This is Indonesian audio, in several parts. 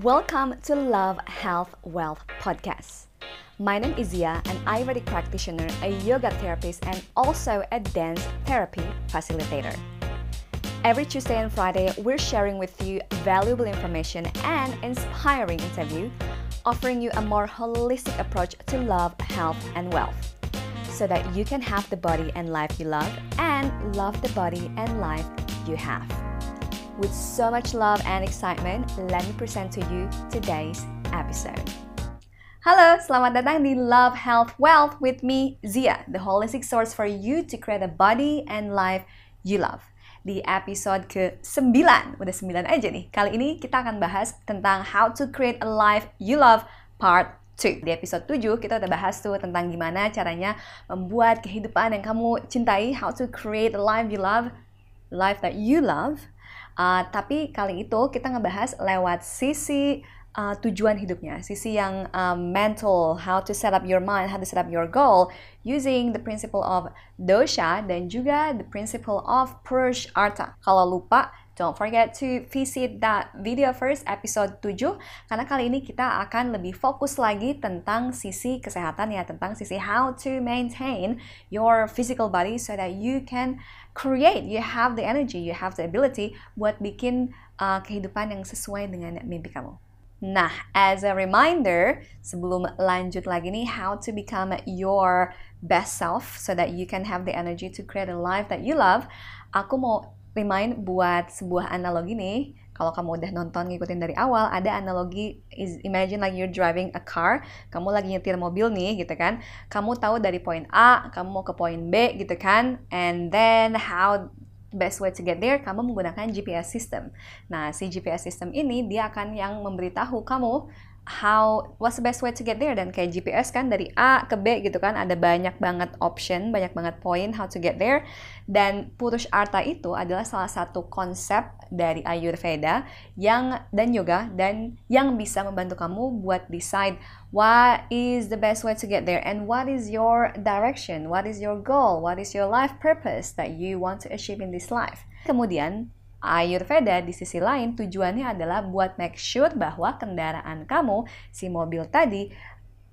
Welcome to Love, Health, Wealth podcast. My name is Zia, an Ayurvedic practitioner, a yoga therapist, and also a dance therapy facilitator. Every Tuesday and Friday, we're sharing with you valuable information and inspiring interview, offering you a more holistic approach to love, health, and wealth so that you can have the body and life you love and love the body and life you have. With so much love and excitement, let me present to you today's episode. Halo, selamat datang di Love, Health, Wealth with me, Zia, the holistic source for you to create a body and life you love. Di episode ke-9, udah 9 aja nih. Kali ini kita akan bahas tentang how to create a life you love part 2. Di episode 7 kita udah bahas tuh tentang gimana caranya membuat kehidupan yang kamu cintai, how to create a life you love, life that you love. Uh, tapi kali itu kita ngebahas lewat sisi uh, tujuan hidupnya, sisi yang um, mental, how to set up your mind, how to set up your goal using the principle of dosha dan juga the principle of Purush Artha. Kalau lupa, don't forget to visit that video first episode 7 karena kali ini kita akan lebih fokus lagi tentang sisi kesehatan ya, tentang sisi how to maintain your physical body so that you can create, you have the energy, you have the ability buat bikin uh, kehidupan yang sesuai dengan mimpi kamu. Nah, as a reminder, sebelum lanjut lagi nih, how to become your best self so that you can have the energy to create a life that you love, aku mau remind buat sebuah analogi nih kalau kamu udah nonton ngikutin dari awal ada analogi is imagine like you're driving a car kamu lagi nyetir mobil nih gitu kan. Kamu tahu dari poin A kamu mau ke poin B gitu kan. And then how best way to get there kamu menggunakan GPS system. Nah si GPS system ini dia akan yang memberitahu kamu how what's the best way to get there? Dan kayak GPS kan dari A ke B gitu kan ada banyak banget option banyak banget point how to get there. Dan Purush Artha itu adalah salah satu konsep dari Ayurveda yang dan yoga dan yang bisa membantu kamu buat decide what is the best way to get there and what is your direction what is your goal what is your life purpose that you want to achieve in this life. Kemudian Ayurveda di sisi lain tujuannya adalah buat make sure bahwa kendaraan kamu, si mobil tadi,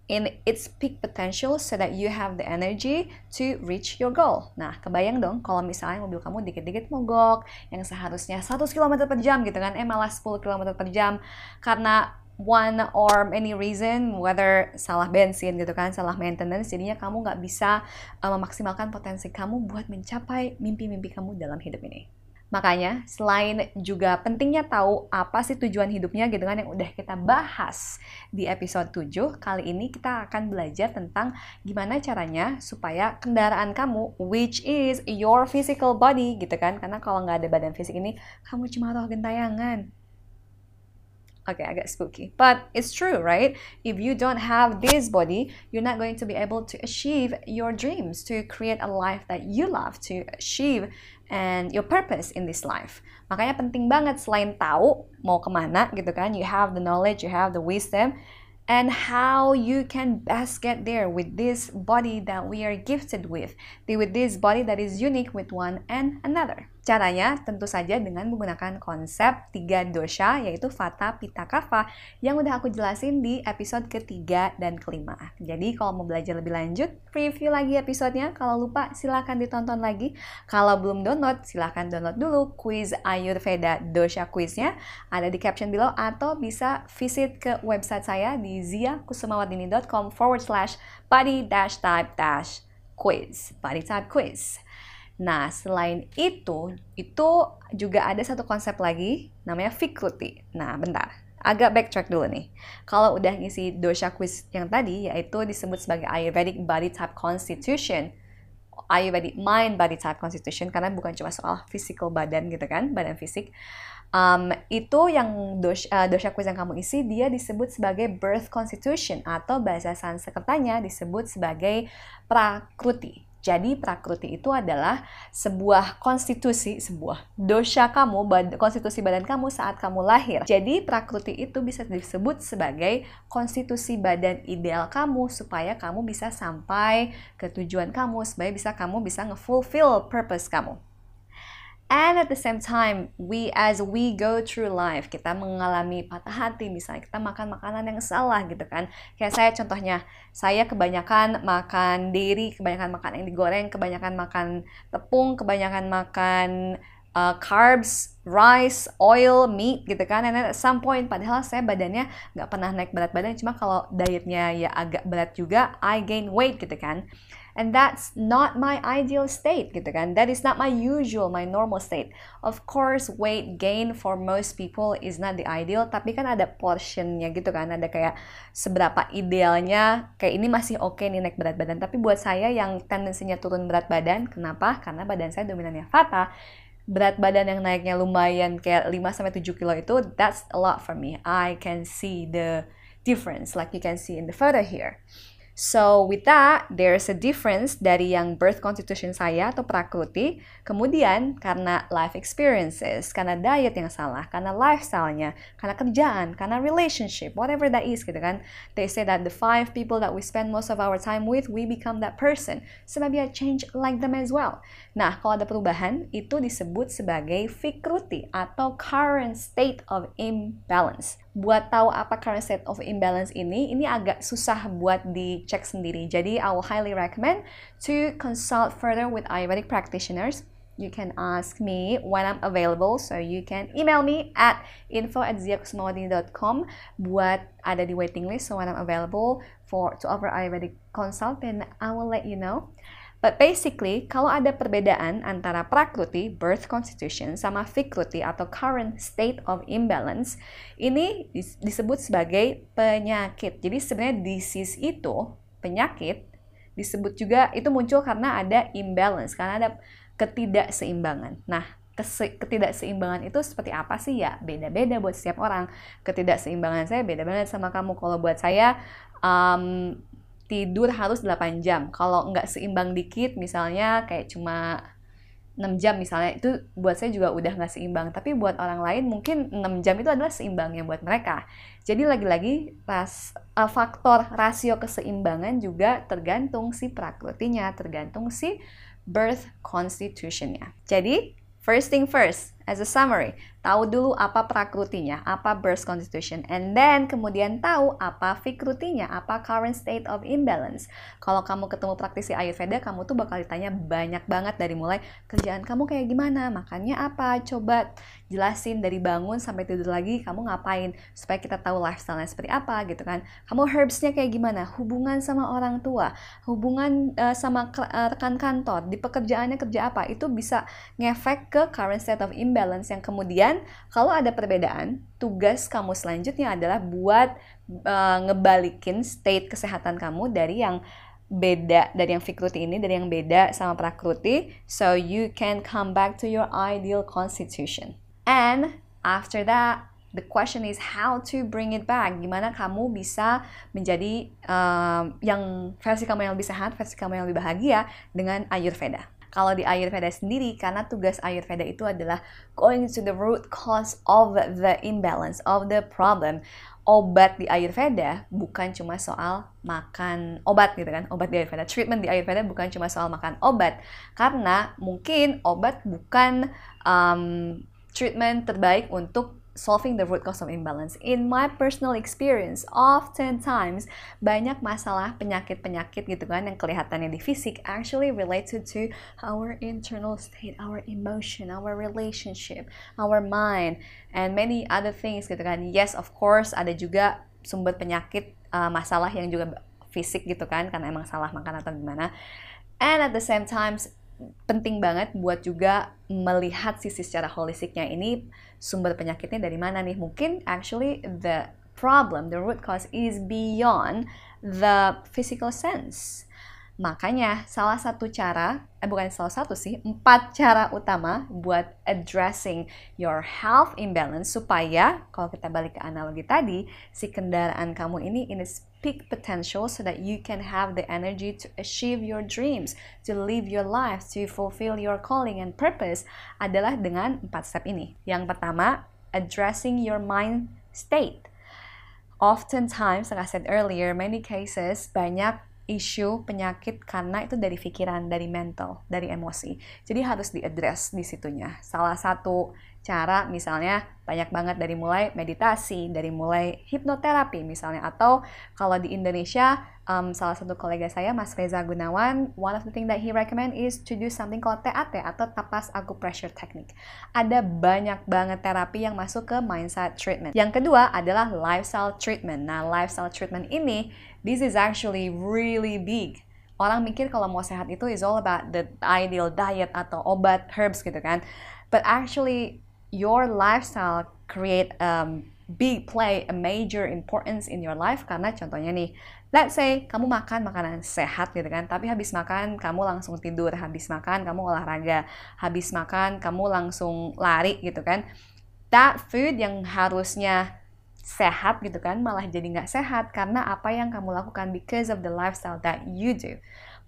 in its peak potential so that you have the energy to reach your goal. Nah, kebayang dong kalau misalnya mobil kamu dikit-dikit mogok yang seharusnya 100 km per jam gitu kan, eh malah 10 km per jam karena one or any reason, whether salah bensin gitu kan, salah maintenance, jadinya kamu nggak bisa uh, memaksimalkan potensi kamu buat mencapai mimpi-mimpi kamu dalam hidup ini. Makanya selain juga pentingnya tahu apa sih tujuan hidupnya gitu kan yang udah kita bahas di episode 7, kali ini kita akan belajar tentang gimana caranya supaya kendaraan kamu which is your physical body gitu kan. Karena kalau nggak ada badan fisik ini kamu cuma roh gentayangan. Oke, okay, agak spooky. But it's true, right? If you don't have this body, you're not going to be able to achieve your dreams, to create a life that you love, to achieve and your purpose in this life. Makanya penting banget selain tahu mau kemana gitu kan, you have the knowledge, you have the wisdom, and how you can best get there with this body that we are gifted with, with this body that is unique with one and another. Caranya tentu saja dengan menggunakan konsep tiga dosha yaitu Vata, Pitta, Kapha yang udah aku jelasin di episode ketiga dan kelima. Jadi kalau mau belajar lebih lanjut, review lagi episodenya. Kalau lupa silahkan ditonton lagi. Kalau belum download, silahkan download dulu quiz Ayurveda dosha quiznya ada di caption below atau bisa visit ke website saya di ziakusumawadini.com forward slash body dash type dash quiz body type quiz Nah, selain itu, itu juga ada satu konsep lagi namanya Vikruti. Nah, bentar. Agak backtrack dulu nih. Kalau udah ngisi dosha quiz yang tadi, yaitu disebut sebagai Ayurvedic Body Type Constitution. Ayurvedic Mind Body Type Constitution, karena bukan cuma soal physical badan gitu kan, badan fisik. Um, itu yang dosha, uh, dosha quiz yang kamu isi, dia disebut sebagai Birth Constitution, atau bahasa Sanskertanya disebut sebagai Prakruti. Jadi prakruti itu adalah sebuah konstitusi, sebuah dosha kamu, bad, konstitusi badan kamu saat kamu lahir. Jadi prakruti itu bisa disebut sebagai konstitusi badan ideal kamu supaya kamu bisa sampai ke tujuan kamu, supaya bisa kamu bisa nge-fulfill purpose kamu. And at the same time, we as we go through life, kita mengalami patah hati, misalnya kita makan makanan yang salah gitu kan. Kayak saya contohnya, saya kebanyakan makan dairy, kebanyakan makan yang digoreng, kebanyakan makan tepung, kebanyakan makan uh, carbs, rice, oil, meat gitu kan. And at some point, padahal saya badannya nggak pernah naik berat badan, cuma kalau dietnya ya agak berat juga, I gain weight gitu kan and that's not my ideal state gitu kan? That is not my usual my normal state. Of course weight gain for most people is not the ideal tapi kan ada portionnya gitu kan? Ada kayak seberapa idealnya kayak ini masih oke okay nih naik berat badan. Tapi buat saya yang tendensinya turun berat badan kenapa? Karena badan saya dominannya fata berat badan yang naiknya lumayan kayak 5 sampai 7 kilo itu that's a lot for me. I can see the difference like you can see in the photo here So with that, there's a difference dari yang birth constitution saya atau prakruti, kemudian karena life experiences, karena diet yang salah, karena lifestyle-nya, karena kerjaan, karena relationship, whatever that is gitu kan. They say that the five people that we spend most of our time with, we become that person. So maybe I change like them as well. Nah, kalau ada perubahan, itu disebut sebagai fikruti atau current state of imbalance buat tahu apa current state of imbalance ini, ini agak susah buat dicek sendiri. Jadi, I will highly recommend to consult further with Ayurvedic practitioners. You can ask me when I'm available, so you can email me at info at buat ada di waiting list. So when I'm available for to offer Ayurvedic consult, then I will let you know. But basically, kalau ada perbedaan antara prakruti, birth constitution, sama fikruti atau current state of imbalance, ini disebut sebagai penyakit. Jadi sebenarnya disease itu, penyakit, disebut juga itu muncul karena ada imbalance, karena ada ketidakseimbangan. Nah, ketidakseimbangan itu seperti apa sih ya? Beda-beda buat setiap orang. Ketidakseimbangan saya beda banget sama kamu. Kalau buat saya, um, tidur harus 8 jam. Kalau nggak seimbang dikit, misalnya kayak cuma 6 jam misalnya, itu buat saya juga udah nggak seimbang. Tapi buat orang lain mungkin 6 jam itu adalah seimbangnya buat mereka. Jadi lagi-lagi ras, uh, faktor rasio keseimbangan juga tergantung si prakrutinya, tergantung si birth constitutionnya. Jadi, first thing first, as a summary, tahu dulu apa prakrutinya, apa birth constitution, and then kemudian tahu apa fikrutinya, apa current state of imbalance. Kalau kamu ketemu praktisi Ayurveda, kamu tuh bakal ditanya banyak banget dari mulai kerjaan kamu kayak gimana, makannya apa, coba jelasin dari bangun sampai tidur lagi kamu ngapain? Supaya kita tahu lifestyle-nya seperti apa gitu kan. Kamu herbsnya kayak gimana, hubungan sama orang tua, hubungan uh, sama uh, rekan kantor, di pekerjaannya kerja apa, itu bisa ngefek ke current state of imbalance balance yang kemudian kalau ada perbedaan, tugas kamu selanjutnya adalah buat uh, ngebalikin state kesehatan kamu dari yang beda dari yang fikruti ini dari yang beda sama prakruti so you can come back to your ideal constitution and after that the question is how to bring it back gimana kamu bisa menjadi um, yang versi kamu yang lebih sehat versi kamu yang lebih bahagia dengan Ayurveda kalau di Ayurveda sendiri, karena tugas Ayurveda itu adalah going to the root cause of the imbalance, of the problem. Obat di Ayurveda bukan cuma soal makan obat gitu kan, obat di Ayurveda. Treatment di Ayurveda bukan cuma soal makan obat, karena mungkin obat bukan um, treatment terbaik untuk solving the root cause of imbalance. In my personal experience, oftentimes banyak masalah penyakit-penyakit gitu kan yang kelihatannya di fisik actually related to our internal state, our emotion, our relationship, our mind, and many other things gitu kan. Yes, of course, ada juga sumber penyakit uh, masalah yang juga fisik gitu kan karena emang salah makan atau gimana. And at the same time penting banget buat juga melihat sisi secara holistiknya. Ini sumber penyakitnya dari mana nih? Mungkin actually the problem the root cause is beyond the physical sense Makanya salah satu cara, eh bukan salah satu sih, empat cara utama buat addressing your health imbalance supaya kalau kita balik ke analogi tadi, si kendaraan kamu ini in its peak potential so that you can have the energy to achieve your dreams, to live your life, to fulfill your calling and purpose adalah dengan empat step ini. Yang pertama, addressing your mind state. Oftentimes, like I said earlier, many cases banyak isu penyakit karena itu dari pikiran, dari mental, dari emosi. Jadi harus diadres di situnya. Salah satu cara misalnya banyak banget dari mulai meditasi, dari mulai hipnoterapi misalnya atau kalau di Indonesia um, salah satu kolega saya Mas Reza Gunawan one of the thing that he recommend is to do something called TAT atau tapas acupressure technique. Ada banyak banget terapi yang masuk ke mindset treatment. Yang kedua adalah lifestyle treatment. Nah, lifestyle treatment ini this is actually really big orang mikir kalau mau sehat itu is all about the ideal diet atau obat herbs gitu kan. But actually your lifestyle create a big play a major importance in your life karena contohnya nih let's say kamu makan makanan sehat gitu kan tapi habis makan kamu langsung tidur habis makan kamu olahraga habis makan kamu langsung lari gitu kan that food yang harusnya sehat gitu kan malah jadi nggak sehat karena apa yang kamu lakukan because of the lifestyle that you do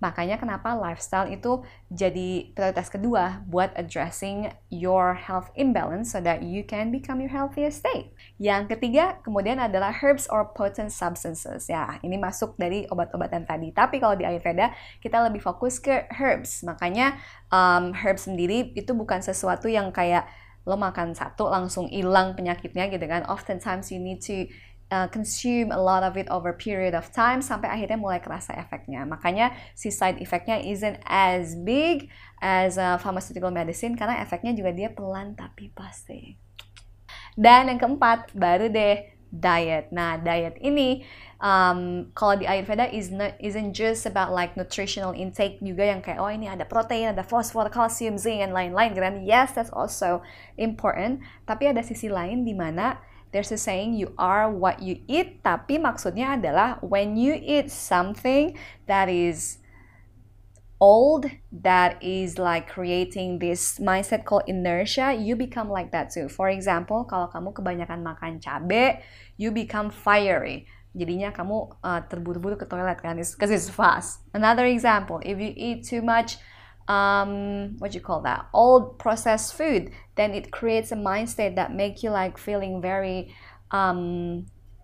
Makanya kenapa lifestyle itu jadi prioritas kedua buat addressing your health imbalance so that you can become your healthiest state. Yang ketiga kemudian adalah herbs or potent substances. Ya, ini masuk dari obat-obatan tadi. Tapi kalau di Ayurveda kita lebih fokus ke herbs. Makanya um, herbs sendiri itu bukan sesuatu yang kayak lo makan satu langsung hilang penyakitnya gitu kan. Oftentimes you need to uh, consume a lot of it over period of time sampai akhirnya mulai kerasa efeknya. Makanya si side effectnya isn't as big as uh, pharmaceutical medicine karena efeknya juga dia pelan tapi pasti. Dan yang keempat baru deh diet. Nah diet ini um, kalau di Ayurveda is not, isn't just about like nutritional intake juga yang kayak oh ini ada protein, ada fosfor, kalsium, zinc, and lain-lain kan. Yes, that's also important. Tapi ada sisi lain di mana There's a saying you are what you eat, tapi maksudnya adalah when you eat something that is old, that is like creating this mindset called inertia, you become like that too. For example, kalau kamu kebanyakan makan cabe, you become fiery. Jadinya kamu uh, terburu-buru ke toilet kan, because it's fast. Another example, if you eat too much um, what you call that old processed food then it creates a mindset that make you like feeling very um,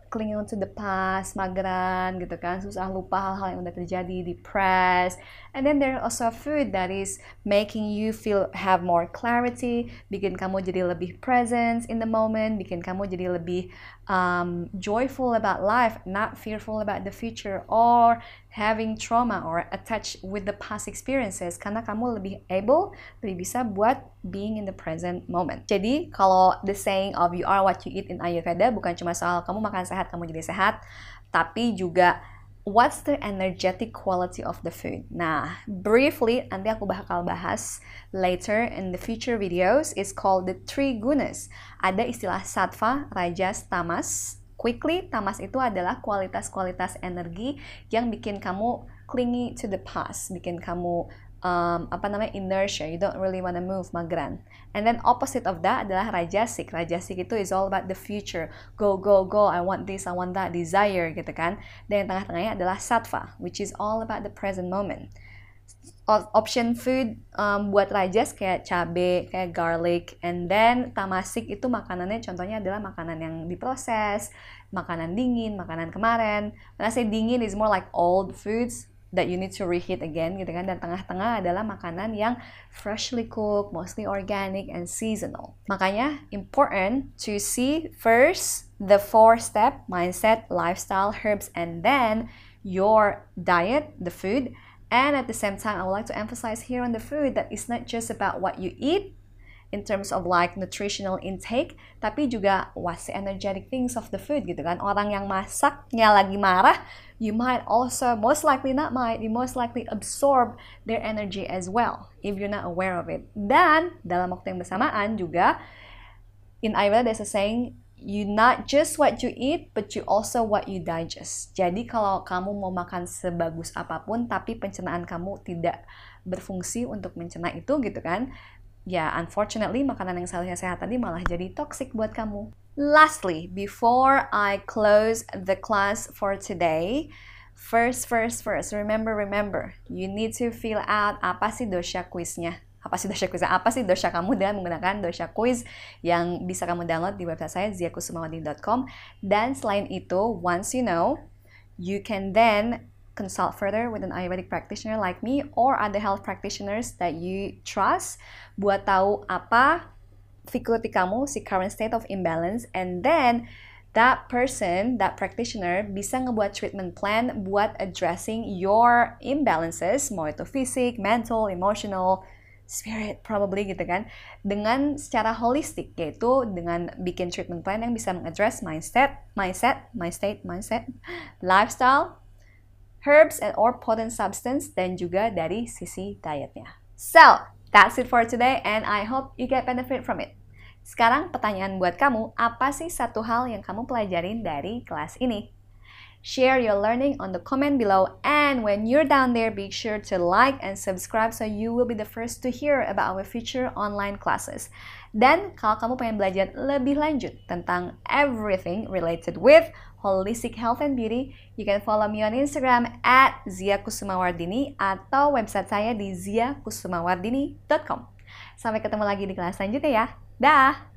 clinging to the past, mageran gitu kan, susah lupa hal-hal yang udah terjadi, depressed. And then there also food that is making you feel have more clarity, bikin kamu jadi lebih present in the moment, bikin kamu jadi lebih um, joyful about life, not fearful about the future or having trauma or attached with the past experiences karena kamu lebih able, lebih bisa buat being in the present moment. Jadi kalau the saying of you are what you eat in Ayurveda bukan cuma soal kamu makan sehat kamu jadi sehat, tapi juga what's the energetic quality of the food. Nah, briefly nanti aku bakal bahas later in the future videos is called the three gunas. Ada istilah sattva, rajas, tamas quickly tamas itu adalah kualitas-kualitas energi yang bikin kamu clingy to the past, bikin kamu um, apa namanya inertia, you don't really wanna move magran. And then opposite of that adalah rajasik. Rajasik itu is all about the future, go go go, I want this, I want that, desire gitu kan. Dan yang tengah-tengahnya adalah sattva, which is all about the present moment option food um, buat rajas kayak cabe, kayak garlic, and then tamasik itu makanannya contohnya adalah makanan yang diproses, makanan dingin, makanan kemarin. When I say dingin is more like old foods that you need to reheat again gitu kan. Dan tengah-tengah adalah makanan yang freshly cooked, mostly organic and seasonal. Makanya important to see first the four step mindset, lifestyle, herbs, and then your diet, the food And at the same time, I would like to emphasize here on the food that it's not just about what you eat in terms of like nutritional intake, tapi juga what's the energetic things of the food gitu kan. Orang yang masaknya lagi marah, you might also most likely not might, you most likely absorb their energy as well if you're not aware of it. Dan dalam waktu yang bersamaan juga in Ayurveda there's a saying you not just what you eat, but you also what you digest. Jadi kalau kamu mau makan sebagus apa pun, tapi pencernaan kamu tidak berfungsi untuk mencerna itu gitu kan, ya unfortunately makanan yang seharusnya sehat tadi malah jadi toxic buat kamu. Lastly, before I close the class for today, first, first, first, remember, remember, you need to fill out apa sih dosha quiznya? Apa sih dosha quiz? Apa sih dosha kamu dengan menggunakan dosha quiz yang bisa kamu download di website saya ziakusumawati.com dan selain itu once you know you can then consult further with an Ayurvedic practitioner like me or other health practitioners that you trust buat tahu apa difficulty kamu, si current state of imbalance, and then that person, that practitioner bisa ngebuat treatment plan buat addressing your imbalances, mau itu fisik, mental, emotional, spirit probably gitu kan dengan secara holistik yaitu dengan bikin treatment plan yang bisa mengaddress mindset, mindset, state, mindset, lifestyle, herbs and or potent substance dan juga dari sisi dietnya. So, that's it for today and I hope you get benefit from it. Sekarang pertanyaan buat kamu, apa sih satu hal yang kamu pelajarin dari kelas ini? Share your learning on the comment below and when you're down there be sure to like and subscribe so you will be the first to hear about our future online classes. Dan kalau kamu pengen belajar lebih lanjut tentang everything related with holistic health and beauty, you can follow me on Instagram at Zia Kusumawardini atau website saya di ziakusumawardini.com. Sampai ketemu lagi di kelas selanjutnya ya. Dah!